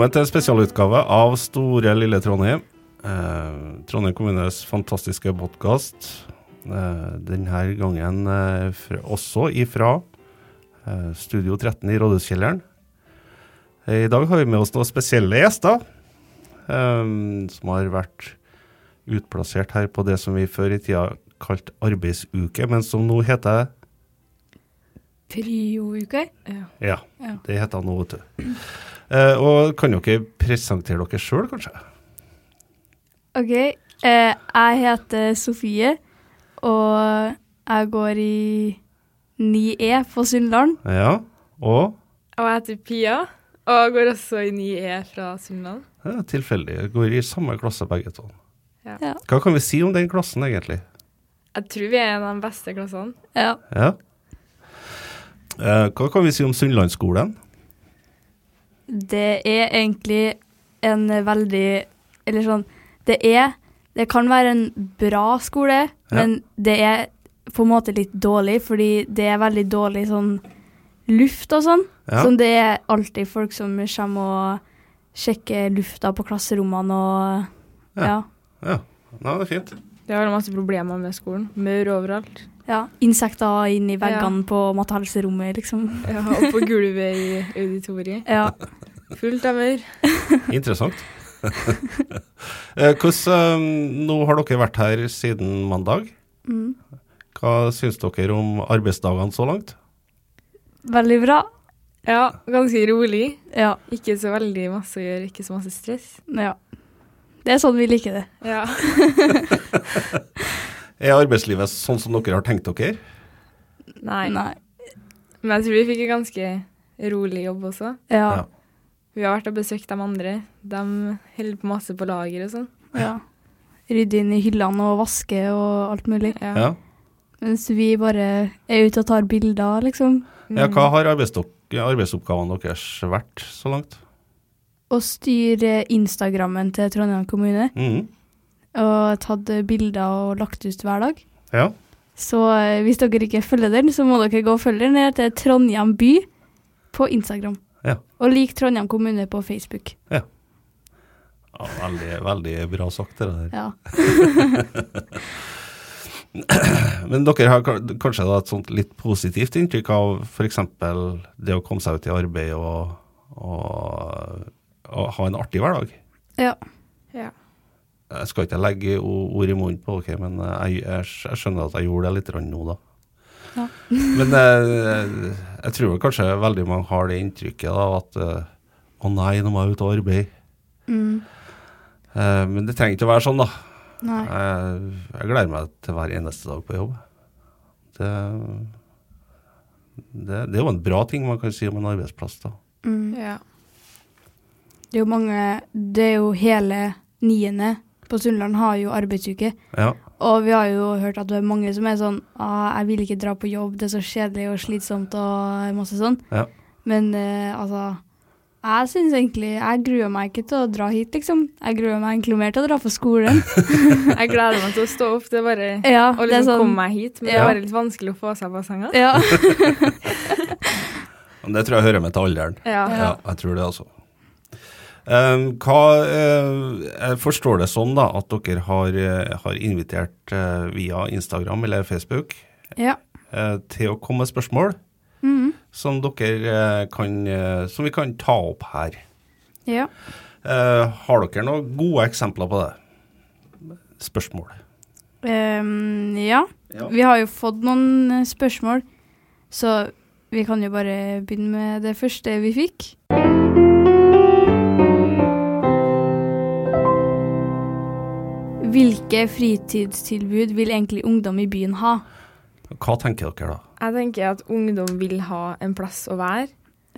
Velkommen til spesialutgave av Store lille Trondheim. Eh, Trondheim kommunes fantastiske podkast. Eh, denne gangen eh, fra, også ifra eh, Studio 13 i Rådhuskjelleren. Eh, I dag har vi med oss noen spesielle gjester eh, som har vært utplassert her på det som vi før i tida kalte arbeidsuke, men som nå heter Prio-uke? Ja. Ja, det heter nå, vet du. Eh, og kan dere presentere dere sjøl, kanskje? OK. Eh, jeg heter Sofie, og jeg går i 9E på Sunnland. Ja. Og Og jeg heter Pia, og jeg går også i 9E fra Sunnland. ja, tilfeldig. Går i samme klasse begge to. Ja. Ja. Hva kan vi si om den klassen, egentlig? Jeg tror vi er en av de beste klassene. Ja. Ja. Eh, hva kan vi si om Sunnlandsskolen? Det er egentlig en veldig Eller sånn Det er Det kan være en bra skole, men det er på en måte litt dårlig, fordi det er veldig dårlig sånn luft og sånn. Ja. Sånn det er alltid folk som kommer og sjekker lufta på klasserommene og Ja. ja. Ja, det er fint. Det har masse problemer med skolen. Maur overalt. Ja. Insekter inn i veggene på mattehelserommet, liksom. Ja, og på gulvet i auditoriet. Ja. Fullt av maur. Interessant. Eh, hvordan, eh, nå har dere vært her siden mandag. Mm. Hva syns dere om arbeidsdagene så langt? Veldig bra. Ja, ganske rolig. Ja. Ikke så veldig masse å gjøre, ikke så masse stress. ja. Det er sånn vi liker det. Ja. Er arbeidslivet sånn som dere har tenkt dere? Nei. Nei. Men jeg tror vi fikk en ganske rolig jobb også. Ja. Ja. Vi har vært og besøkt de andre. De holder på masse på lager og sånn. ja. Rydde inn i hyllene og vaske og alt mulig. Ja. Ja. Mens vi bare er ute og tar bilder, liksom. ja hva har arbeidsoppgavene deres vært så langt? Å styre Instagrammen til Trondheim kommune. Mhm. Og tatt bilder og lagt ut hver dag. Ja. Så eh, hvis dere ikke følger den, så må dere gå og følge den. Det heter Trondheim by på Instagram. Ja. Og lik Trondheim kommune på Facebook. ja ja veldig, veldig bra sagt, det der. Ja. Men dere har kanskje da et sånt litt positivt inntrykk av f.eks. det å komme seg ut i arbeid og, og, og ha en artig hverdag? ja. Ja. Jeg skal ikke legge ord i munnen på dere, men jeg, jeg, jeg skjønner at jeg gjorde det litt nå, da. Ja. men jeg, jeg tror kanskje veldig mange har det inntrykket da, at eh, å nei, nå må jeg ut og arbeide. Mm. Eh, men det trenger ikke å være sånn, da. Nei. Jeg, jeg gleder meg til hver eneste dag på jobb. Det, det, det er jo en bra ting man kan si om en arbeidsplass, da. Mm. ja. Det er jo mange Det er jo hele niende på Sunnland har jo arbeidsuke. Ja. Og vi har jo hørt at det er mange som er sånn ah, 'Jeg vil ikke dra på jobb, det er så kjedelig og slitsomt' og masse sånn. Ja. Men eh, altså Jeg syns egentlig Jeg gruer meg ikke til å dra hit, liksom. Jeg gruer meg egentlig mer til å dra på skolen. Jeg gleder meg til å stå opp. Det er bare ja, å liksom sånn komme meg hit. Men det er bare litt vanskelig å få seg på senga. Ja. Det tror jeg hører med til alderen. Ja. Ja, jeg tror det, altså. Um, hva, eh, jeg forstår det sånn da, at dere har, eh, har invitert eh, via Instagram eller Facebook ja. eh, til å komme med spørsmål mm. som dere kan, som vi kan ta opp her. ja. Eh, har dere noen gode eksempler på det? Spørsmål. Um, ja. Ja. Vi har jo fått noen spørsmål, så vi kan jo bare begynne med det første vi fikk. Hvilke fritidstilbud vil egentlig ungdom i byen ha? Hva tenker dere da? Jeg tenker at ungdom vil ha en plass å være.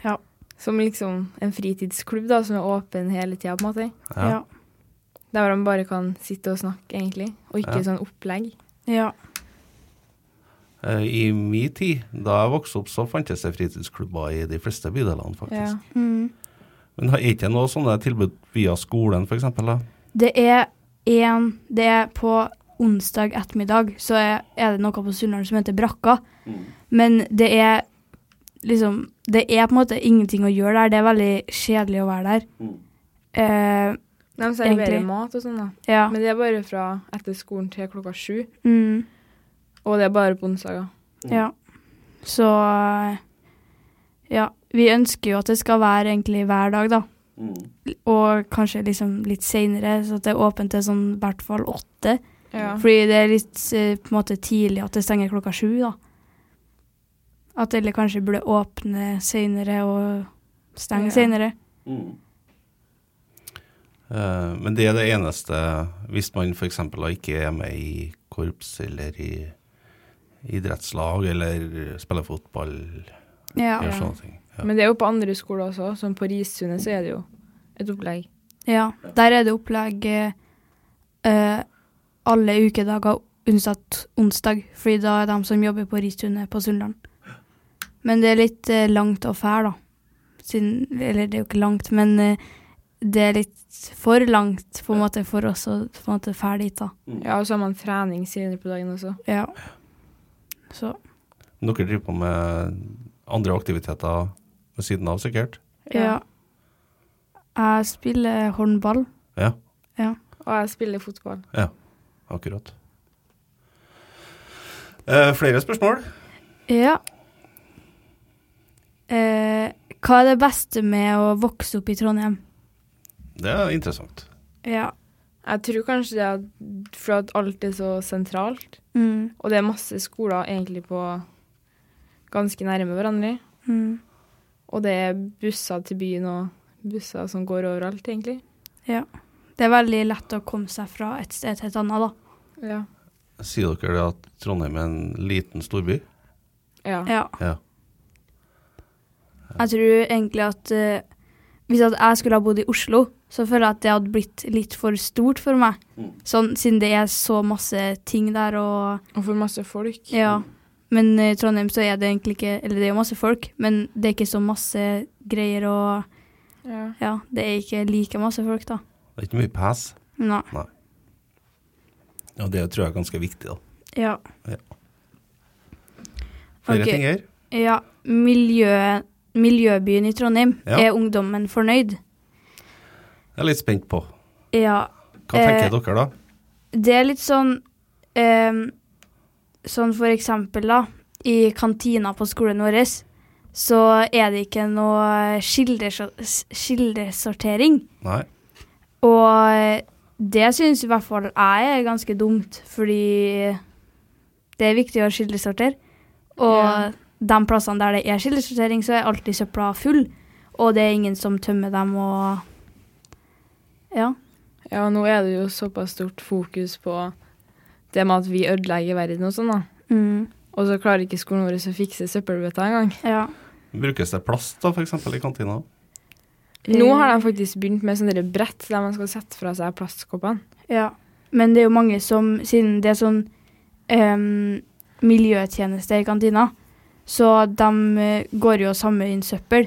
Ja. Som liksom en fritidsklubb da, som er åpen hele tida, på en måte. Ja. Der man bare kan sitte og snakke, egentlig. Og ikke Ja. sånn opplegg. Ja. Eh, I min tid, da jeg vokste opp, så fantes det fritidsklubber i de fleste bydelene, faktisk. Ja. Mm. Men har ikke noe sånne tilbud via skolen, f.eks.? Det er en Det er på onsdag ettermiddag, så er, det noe på Sunnland som heter Brakka. Men det er liksom Det er på en måte ingenting å gjøre der. Det er veldig kjedelig å være der. Eh, De serverer mat og sånn, da. ja. Men det er bare fra etter skolen til klokka sju. Mm, Og det er bare på onsdager. ja. Så ja. Vi ønsker jo at det skal være egentlig hver dag, da. Og kanskje liksom litt seinere, så at det er åpent til sånn i hvert fall åtte. Ja. Fordi det er litt eh, på en måte tidlig at det stenger klokka sju, da. At eller kanskje burde åpne seinere og stenge Ja. seinere. Eh, men det er det eneste hvis man f.eks. ikke er med i korps eller i idrettslag eller spiller fotball Ja. eller sånne ting. Ja. Men det er jo på andre skoler også. Som på Ristunet så er det jo et opplegg. ja. Der er det opplegg eh, eh, alle ukedager unntatt onsdag, fordi da er de som jobber på Ristunet på Sunnland. Men det er litt eh, langt å fære, da. Siden, eller det er jo ikke langt, men eh, det er litt for langt på en måte for oss å på en måte fære dit, da. Ja, og så har man trening senere på dagen også. Ja. Så Dere driver på med andre aktiviteter ved siden av, sikkert? ja. Jeg spiller håndball. Ja, ja. Og jeg spiller fotball. Ja, akkurat. Eh, flere spørsmål? Ja. Eh, hva er det beste med å vokse opp i Trondheim? Det er interessant. Ja. Jeg tror kanskje det er for at alt er så sentralt. Mm. Og det er masse skoler egentlig på ganske nærme hverandre. Mm. Og det er busser til byen og busser som går overalt, egentlig. Ja. Det er veldig lett å komme seg fra et sted til et annet, da. Ja. Sier dere det at Trondheim er en liten storby? Ja. Ja. Ja. Jeg tror egentlig at uh, hvis at jeg skulle ha bodd i Oslo, så føler jeg at det hadde blitt litt for stort for meg. Mm. Sånn, siden det er så masse ting der og Og for masse folk. Ja. Men i Trondheim så er det egentlig ikke Eller det er jo masse folk, men det er ikke så masse greier og Ja. Ja, det er ikke like masse folk, da. Det er ikke mye pes. Nei. Og det tror jeg er ganske viktig, da. Ja. Flere okay. ting her? ja miljø, miljøbyen i Trondheim, Ja. er ungdommen fornøyd? Jeg er litt spent på. Ja. Hva tenker Eh, dere da? Det er litt sånn ehm, Sånn for eksempel, da. I kantina på skolen vår så er det ikke noe kildesortering. Nei. Og det syns i hvert fall jeg er ganske dumt, fordi det er viktig å kildesortere. Og Ja. de plassene der det er kildesortering, så er alltid søpla full, og det er ingen som tømmer dem og Ja. ja, nå er det jo såpass stort fokus på det med at vi ødelegger verden og sånn, da. Mm, Og så klarer ikke skolen vår å fikse søppelbøtta engang. ja. Brukes det plast da, f.eks. i kantina? Nå har de faktisk begynt med sånne brett der man skal sette fra seg plastkoppene. Ja, men det er jo mange som, siden det er sånn um, miljøtjeneste i kantina, så de eh, går jo og samler inn søppel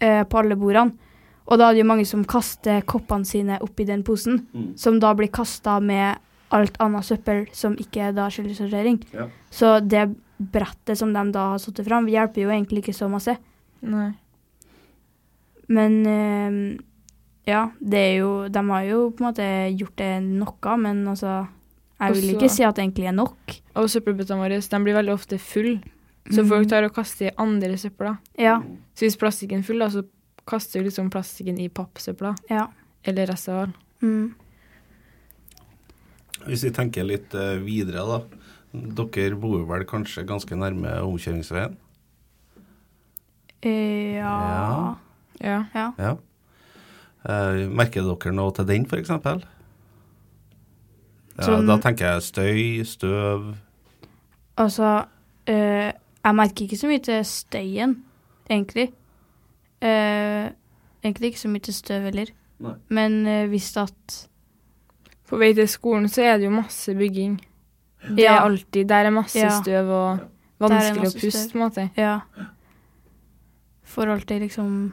uh, på alle bordene. Og da er det jo mange som kaster koppene sine oppi den posen, som da blir kasta med alt annet søppel som ikke er da skillesortering. Ja. Så det brettet som de da har satt fram, hjelper jo egentlig ikke så masse. Nei. Men øh, ja, det er jo De har jo på en måte gjort det noe, men altså Jeg vil Også- ikke si at det egentlig er nok. Og søppelbøttene våre de blir veldig ofte full, så mm. folk tar og kaster i andre søpla. Ja. Så hvis plastikken er full, da, så kaster du liksom plastikken i pappsøpla. Ja. Eller restavfall. Mm. Hvis vi tenker litt eh, videre, da. Dere bor vel kanskje ganske nærme omkjøringsveien? Eh, ja. Ja. Ja. ja. Eh, merker dere noe til den, f.eks.? Ja, Sånn- Da tenker jeg støy, støv Altså eh, Jeg merker ikke så mye til støyen, egentlig. Eh, egentlig ikke så mye til støv heller. Nei. Men eh, hvis at På vei til skolen så er det jo masse bygging. Det er alltid, Der er masse Ja. støv og vanskelig å puste, på en måte. Ja. Får alltid liksom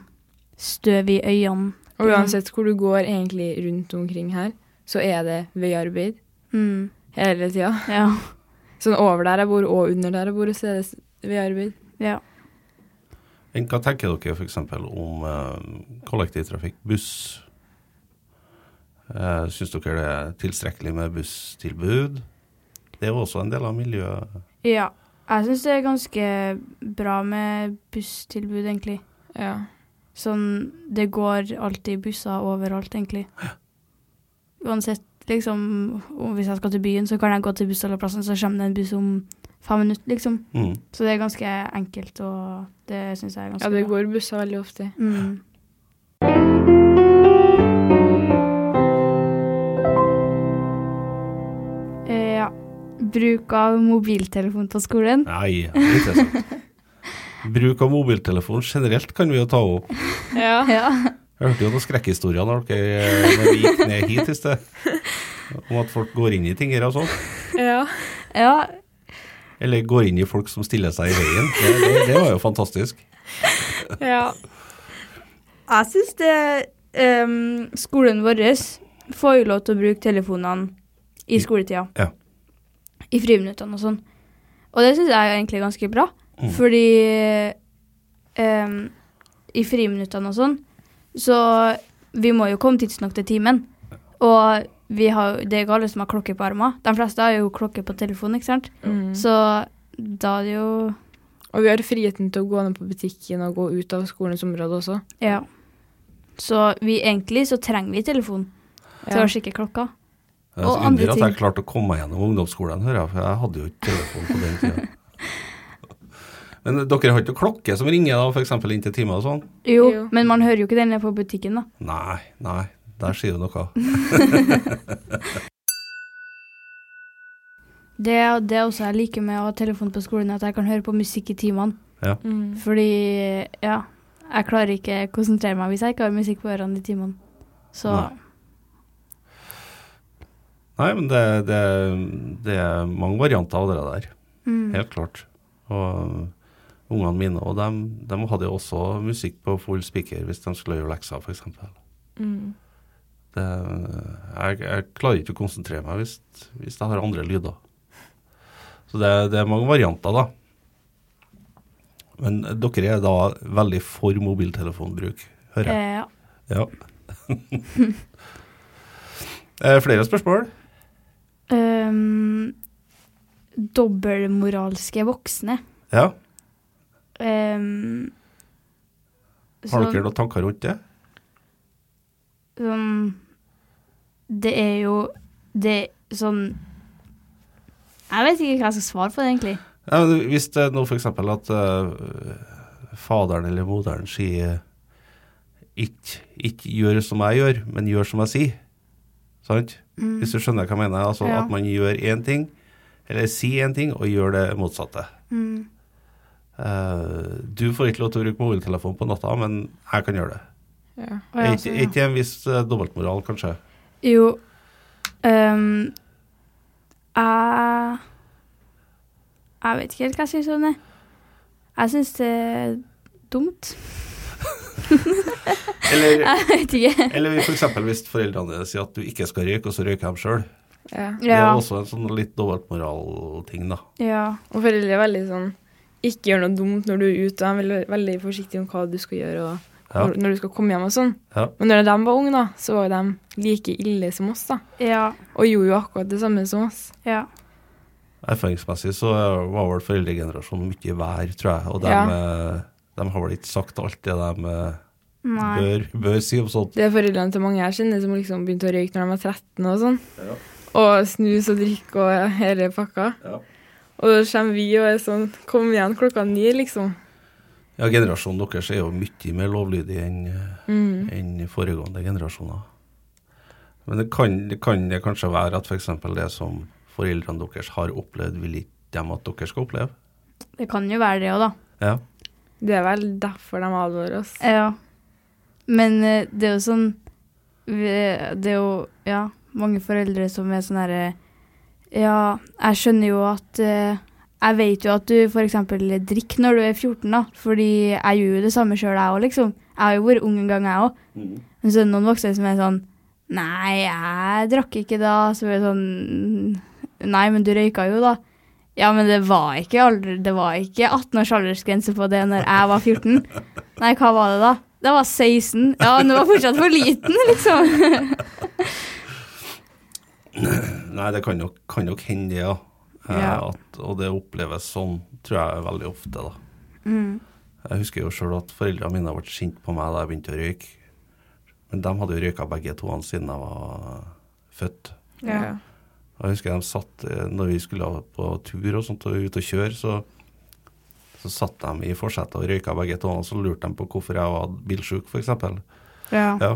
støv i øynene. Og uansett hvor du går egentlig rundt omkring her, så er det veiarbeid Mm. hele tida. Ja. Sånn over der jeg bor og under der jeg bor, så er det veiarbeid. ja. Hva tenker dere f.eks. om eh, kollektivtrafikk, buss? Uh, Syns dere det er tilstrekkelig med busstilbud? Det er jo også en del av miljøet. Ja. Jeg syns det er ganske bra med busstilbud, egentlig. Ja. Sånn Det går alltid busser overalt, egentlig. Uansett, liksom Hvis jeg skal til byen, så kan jeg gå til bussholdeplassen, så kommer det en buss om fem minutter, liksom. Mm. Så det er ganske enkelt, og det syns jeg er ganske bra. ja, det går busser veldig ofte. Mm. Bruk av mobiltelefon på skolen. Nei, det er interessant. Bruk av mobiltelefon generelt kan vi jo ta opp. Ja. Ja. Jeg hørte jo noen skrekkhistorier når, dere, når vi gikk ned hit i sted. Om at folk går inn i ting her og sånn. ja. ja. Eller går inn i folk som stiller seg i veien. Det, det, det var jo fantastisk. ja. Jeg syns det um, Skolen vår får jo lov til å bruke telefonene i skoletida. Ja. I friminuttene og sånn. Og det syns jeg er egentlig ganske bra, Mm. fordi um, i friminuttene og sånn, så vi må jo komme tidsnok til timen. Og vi har, det er ikke alle som har klokke på armen. De fleste har jo klokke på telefonen, ikke sant. Mm. Så da er det jo Og vi har friheten til å gå ned på butikken og gå ut av skolens område også. Ja. Så vi egentlig så trenger vi telefon til å sjekke klokka. Det er så Og andre under at jeg har klarte å komme meg gjennom ungdomsskolen, hører jeg, for jeg hadde jo ikke telefon på den tida. Men dere har ikke klokke som ringer da, f.eks. inn til timer og sånn? Jo, Jo. men man hører jo ikke den nede på butikken, da. Nei, nei, der sier du noe. Det det er også jeg liker med å ha telefon på skolen, at jeg kan høre på musikk i timene. Mm. Fordi, ja, jeg klarer ikke å konsentrere meg hvis jeg ikke har musikk på ørene i timene. Så Nei. Nei, men det, det, det er mange varianter av det der. mm, Helt klart. Og ungene mine og dem, de hadde jo også musikk på full speaker hvis de skulle gjøre lekser, f.eks. Mm. Det, jeg, jeg klarer ikke å konsentrere meg hvis, hvis jeg har andre lyder. Så det, det er mange varianter, da. Men dere er da veldig for mobiltelefonbruk, hører jeg. eh, ja. Ja. Eh, Flere spørsmål? Um, dobbeltmoralske voksne. Ja. Um, Har dere noen tanker rundt det? sånn Det er jo Det sånn Jeg vet ikke hva jeg skal svare på det, egentlig. Ja, men hvis det nå f.eks. at uh, faderen eller moderen sier ikke, ikke gjør som jeg gjør, men gjør som jeg sier. Sant? Mm. Hvis du skjønner hva jeg mener? Altså Ja. At man gjør én ting, eller sier én ting, og gjør det motsatte. Mm. Uh, du får ikke lov til å bruke mobiltelefon på natta, men jeg kan gjøre det. Ja. Er ikke, ja. en viss uh, dobbeltmoral, kanskje? Jo um, Jeg Jeg vet ikke helt hva jeg syns om det. Jeg syns det er dumt. Eller, Jeg vet ikke. eller f.eks. hvis foreldrene dine sier at du ikke skal røyke, og så røyker de sjøl. Ja. Det er også en sånn litt dobbeltmoralting, da. ja. Og foreldre er veldig sånn Ikke gjør noe dumt når du er ute. De er veldig, veldig forsiktige om hva du skal gjøre, og Ja. når, du skal komme hjem og sånn. Ja. Men når de var unge, da, så var de like ille som oss, da. Ja. Og gjorde jo akkurat det samme som oss. Ja. Erfaringsmessig så var vel foreldregenerasjonen mye vær, tror jeg. Og de, Ja. De har vel ikke sagt alt det de Nei. bør, bør si om sånt. Det er foreldrene til mange jeg kjenner som liksom begynte å røyke når de var 13 og sånn. Ja. Og snus og drikke og hele pakka. Ja. Og da kommer vi og er sånn Kom igjen klokka ni, liksom. Ja, generasjonen deres er jo mye mer lovlydig enn Mm. en foregående generasjoner. Men det kan, det kan det kanskje være at f.eks. det som foreldrene deres har opplevd, vil ikke dem at dere skal oppleve? Det kan jo være det òg, da. Ja. Det er vel derfor de advarer oss. Ja. Men eh, det er jo sånn Det er jo ja, mange foreldre som er sånn herre Ja, jeg skjønner jo at eh, Jeg vet jo at du f.eks. drikker når du er 14, da. Fordi jeg gjør jo det samme sjøl, jeg òg, liksom. Jeg har jo vært ung en gang, jeg òg. Men så er det noen voksne som er sånn Nei, jeg drakk ikke da. Så er det sånn Nei, men du røyka jo, da. Ja, men det var ikke, alder, det var ikke 18 års aldersgrense på det når jeg var 14. Nei, hva var det da? Det var 16. Ja, men du var fortsatt for liten, liksom. Nei, det kan nok, kan nok hende, det, ja. Eh, Ja. At, og det oppleves sånn, tror jeg, veldig ofte, da. Mm. Jeg husker jo sjøl at foreldrene mine ble sint på meg da jeg begynte å røyke. Men de hadde jo røyka begge to siden jeg var født. Ja. Jeg husker de satt, eh, når vi skulle på tur og sånt, og ut og kjøre, så, så satt de i forsetet og røyka begge to, og så lurte de på hvorfor jeg var bilsjuk, f.eks. Ja. Ja.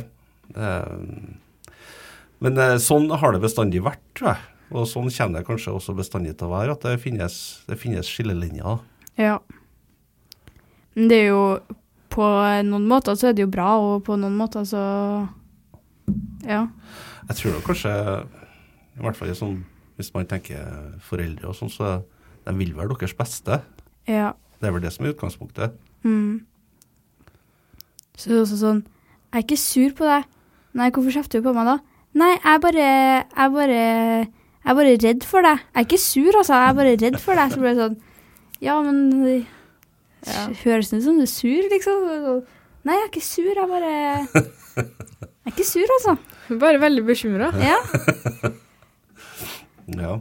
Eh, Men eh, sånn har det bestandig vært, tror jeg. Og sånn kommer det kanskje også bestandig til å være, at det finnes, det finnes skillelinjer. ja. Men det er jo På noen måter så er det jo bra, og på noen måter så Ja. Jeg tror nok kanskje, i hvert fall sånn, hvis man tenker foreldre og sånn, så de vil være deres beste. Ja. Det er vel det som er utgangspunktet. Mm. Så det er også sånn Jeg er ikke sur på deg. Nei, hvorfor kjefter du på meg da? Nei, jeg er bare Jeg er bare Jeg er bare redd for deg. Jeg er ikke sur, altså. Jeg er bare redd for deg. Så blir det sånn Ja, men det Ja. Høres det ut som du er sur, liksom? Nei, jeg er ikke sur. Jeg bare Jeg er ikke sur, altså. Bare veldig bekymra. Ja. Ja.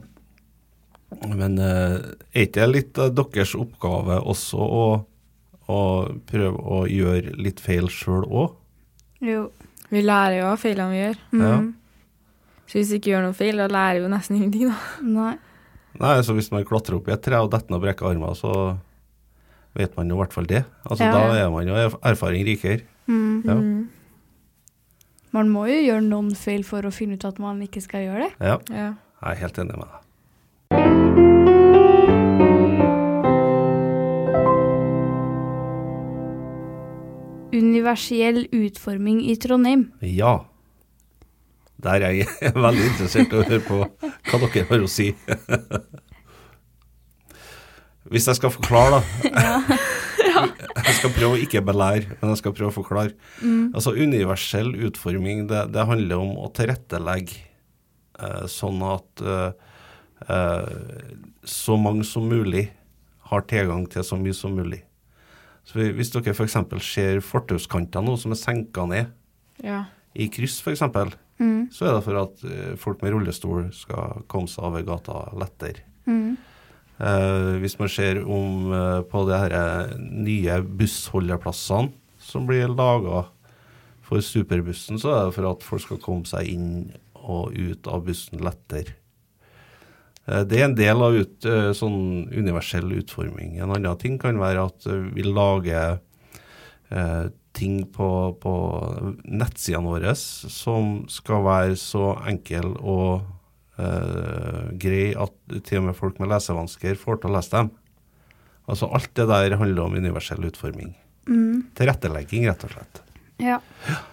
Men eh, er ikke det litt av deres oppgave også å, å prøve å gjøre litt feil sjøl òg? Jo. Vi lærer jo av feilene vi gjør. Mm. Ja. Så hvis vi ikke gjør noe feil, da lærer vi jo nesten ingenting, da. Nei. Nei, så hvis man klatrer opp i et tre og detter ned og brekker armen, så vet man jo i hvert fall det. Altså Ja. Da er man jo erf- erfaring rikere. Mm. Ja. Mm. Man må jo gjøre noen feil for å finne ut at man ikke skal gjøre det. Ja, Ja. Jeg er helt enig med deg. Universell utforming i Trondheim. Ja. Der er jeg veldig interessert i å høre på hva dere har å si. Hvis jeg skal forklare, da. Jeg skal prøve å ikke belære, men jeg skal prøve å forklare. Altså Universell utforming, det, det handler om å tilrettelegge sånn at eh, eh, så mange som mulig har tilgang til så mye som mulig. Så Hvis dere f.eks. ser fortauskanter nå som er senka ned ja. i kryss f.eks., Mm. så er det for at eh, folk med rullestol skal komme seg over gata lettere. Mm. Eh, hvis man ser om eh, på de her eh, nye bussholdeplassene som blir laga for superbussen, så er det for at folk skal komme seg inn og ut av bussen lettere. Eh, det er en del av ut, eh, sånn universell utforming. En annen ting kan være at eh, vi lager eh, ting på, på nettsidene våre som skal være så enkel og eh, grei at til og med folk med lesevansker får til å lese dem. Altså alt det der handler om universell utforming. Mm. Tilrettelegging, rett og slett. Ja. Eh,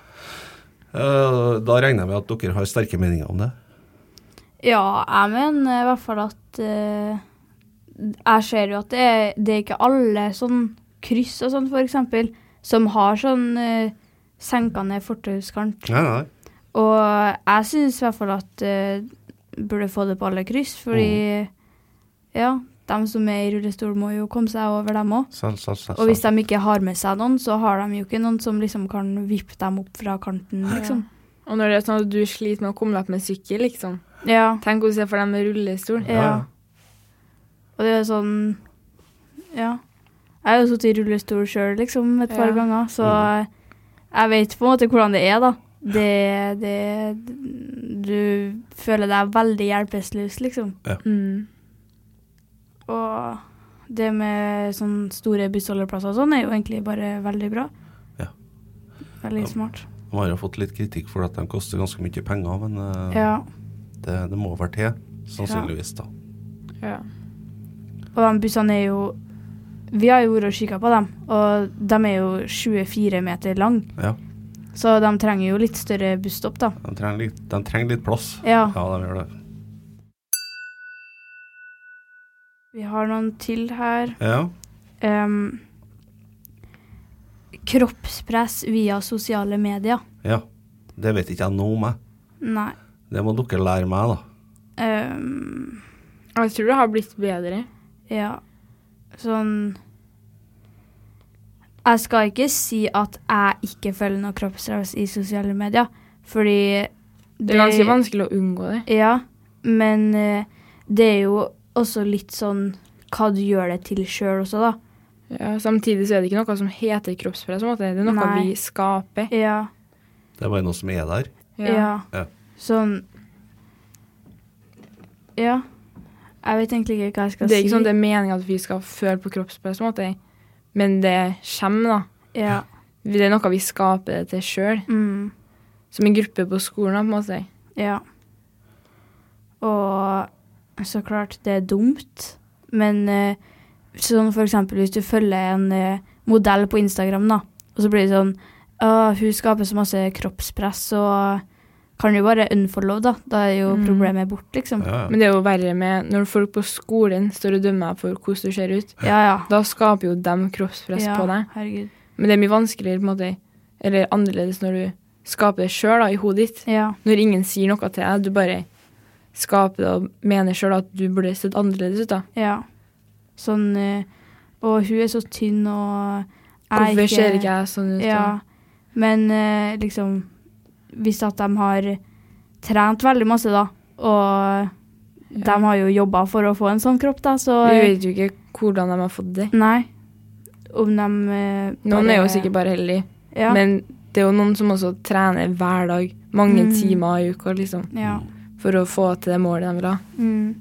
da regner jeg med at dere har sterke meninger om det. ja, jeg mener i hvert fall at uh, Jeg ser jo at det er, det er ikke alle sånn kryss og sånn, eksempel, som har sånn uh, senka ned fortauskant. Nei, nei. Og jeg syns i hvert fall at uh, burde få det på alle kryss, fordi ja, de som er i rullestol må jo komme seg over dem òg. Selv, selv, selv, Og hvis de ikke har med seg noen, så har de jo ikke noen som liksom kan vippe dem opp fra kanten, liksom. Og når det er sånn at du sliter med å komme deg opp med sykkel, liksom. Ja. Tenk hvordan det er for dem med rullestol. Ja. Og det er sånn Ja. Jeg har jo sittet i rullestol sjøl, liksom, et par Ja. ganger, så jeg vet på en måte hvordan det er, da. Det, det Du føler deg veldig hjelpeløs, liksom. Mm. Og det med sånn store bussholdeplasser og sånn er jo egentlig bare veldig bra. Ja. Veldig Ja. smart. De har jo fått litt kritikk for at de koster ganske mye penger, men uh, Ja. det, det må være til, sannsynligvis. da. Ja. Og de bussene er jo Vi har jo vært og kikka på dem, og de er jo 24 meter lang. Ja, Så de trenger jo litt større busstopp, da. De trenger litt, de trenger litt plass. Ja. Ja, de gjør det. Vi har noen til her. Ja. Um, kroppspress via sosiale medier. ja. Det vet ikke jeg noe om, jeg. Nei. Det må dere lære meg, da. Um, Jeg tror det har blitt bedre. ja. Sånn Jeg skal ikke si at jeg ikke følger noe kroppspress i sosiale medier, fordi Det er ganske vanskelig å unngå det. Ja, men eh, det er jo også litt sånn hva du gjør det til sjøl også, da. Ja, samtidig så er det ikke noe som heter kroppspress. Det er noe Nei. vi skaper. Ja. Det er bare noe som er der. Ja. Ja. Sånn Ja. Jeg vet egentlig ikke hva jeg skal si. Det er ikke si. sånn det er meningen at vi skal føle på kroppspress, på en måte. men det kommer, da. Ja. Det er noe vi skaper det til sjøl. Mm. Som en gruppe på skolen, på en måte. Ja. Og så klart, det er dumt, men eh, sånn for eksempel hvis du følger en eh, modell på Instagram, da, og så blir det sånn «Å, hun skaper så masse kroppspress, og kan du bare unfollow, da. Da er jo Mm. problemet bort, liksom. Ja, ja. Men det er jo verre med når folk på skolen står og dømmer deg for hvordan du ser ut. Ja, ja. Da skaper jo dem kroppspress ja, på deg. Herregud. Men det er mye vanskeligere, på en måte, eller annerledes når du skaper det sjøl i hodet ditt. Ja. Når ingen sier noe til deg, du bare skaper det og mener sjøl at du burde sett annerledes ut. da. Ja. Sånn eh, Og hun er så tynn, og jeg Hvorfor ser ikke jeg sånn ut? Ja. da? Men eh, liksom Hvis at de har trent veldig masse, da, og de har jo jobba for å få en sånn kropp, da, så Vi vet jo ikke hvordan de har fått det. Nei. Om de bare, Noen er jo sikkert bare heldige, ja. men det er jo noen som også trener hver dag, mange Mm. timer i uka, liksom, Ja. For å få til det målet de vil ha. Mm.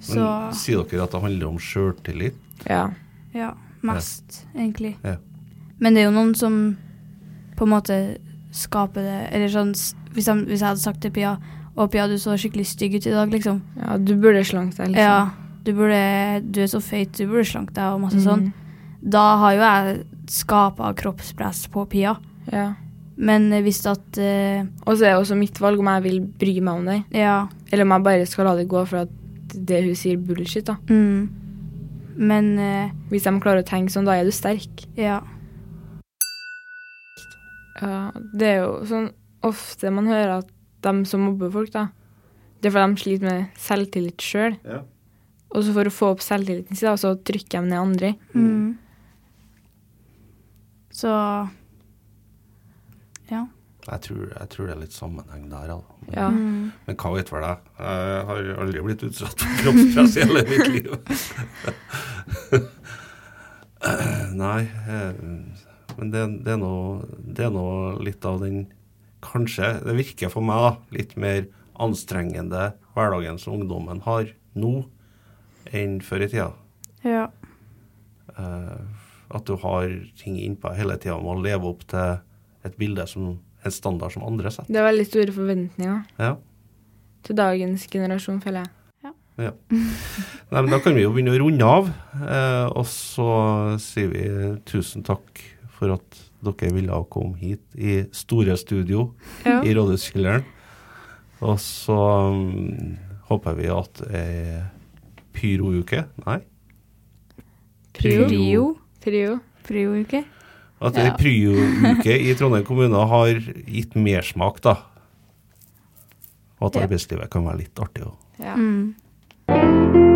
Så Men sier dere at det handler om sjøltillit? Ja. Ja. Mest, egentlig. Ja. Men det er jo noen som på en måte skaper det Eller sånn Hvis, de, hvis jeg hadde sagt til Pia Å, Pia, du så skikkelig stygg ut i dag, liksom. ja, du burde slanke deg, liksom. Ja. Du burde Du er så feit, du burde slanke deg, og masse sånn. Mm. Da har jo jeg skapa kroppspress på Pia. Ja. Men eh, hvis at uh, Og så er det også mitt valg om jeg vil bry meg om deg. Ja. eller om jeg bare skal la det gå for at det hun sier, bullshit. da. Mm. Men uh, Hvis de klarer å tenke sånn, da er du sterk. ja. Ja, det er jo sånn ofte man hører at de som mobber folk, da, det er fordi de sliter med selvtillit sjøl. Ja. Og så for å få opp selvtilliten sin, da, så trykker de ned andre. Mm. Så Ja. Jeg tror, jeg tror det er litt sammenheng der. Altså. Ja. Mm. Men hva vet vel jeg? Jeg har aldri blitt utsatt for kroppspress i hele mitt liv. Nei, eh, men det, det, er noe, det er noe litt av den Kanskje det virker for meg da, litt mer anstrengende hverdagen som ungdommen har nå, enn før i tida. Ja. Eh, At du har ting innpå hele tida om å leve opp til et bilde som en standard som andre setter. Det er veldig store forventninger Ja. til dagens generasjon, føler jeg. Ja. Nei, men da kan vi jo begynne å runde av. Eh, og så sier vi tusen takk for at dere ville komme hit i store studio Ja. i Rådhuskjelleren. Og så um, håper vi at ei pyrouke Nei, Prio. Prio. Prio. Prio-uke. At ja. Pryo-uke i Trondheim kommune har gitt mersmak, da. Og at arbeidslivet kan være litt artig òg. Ja. Mm.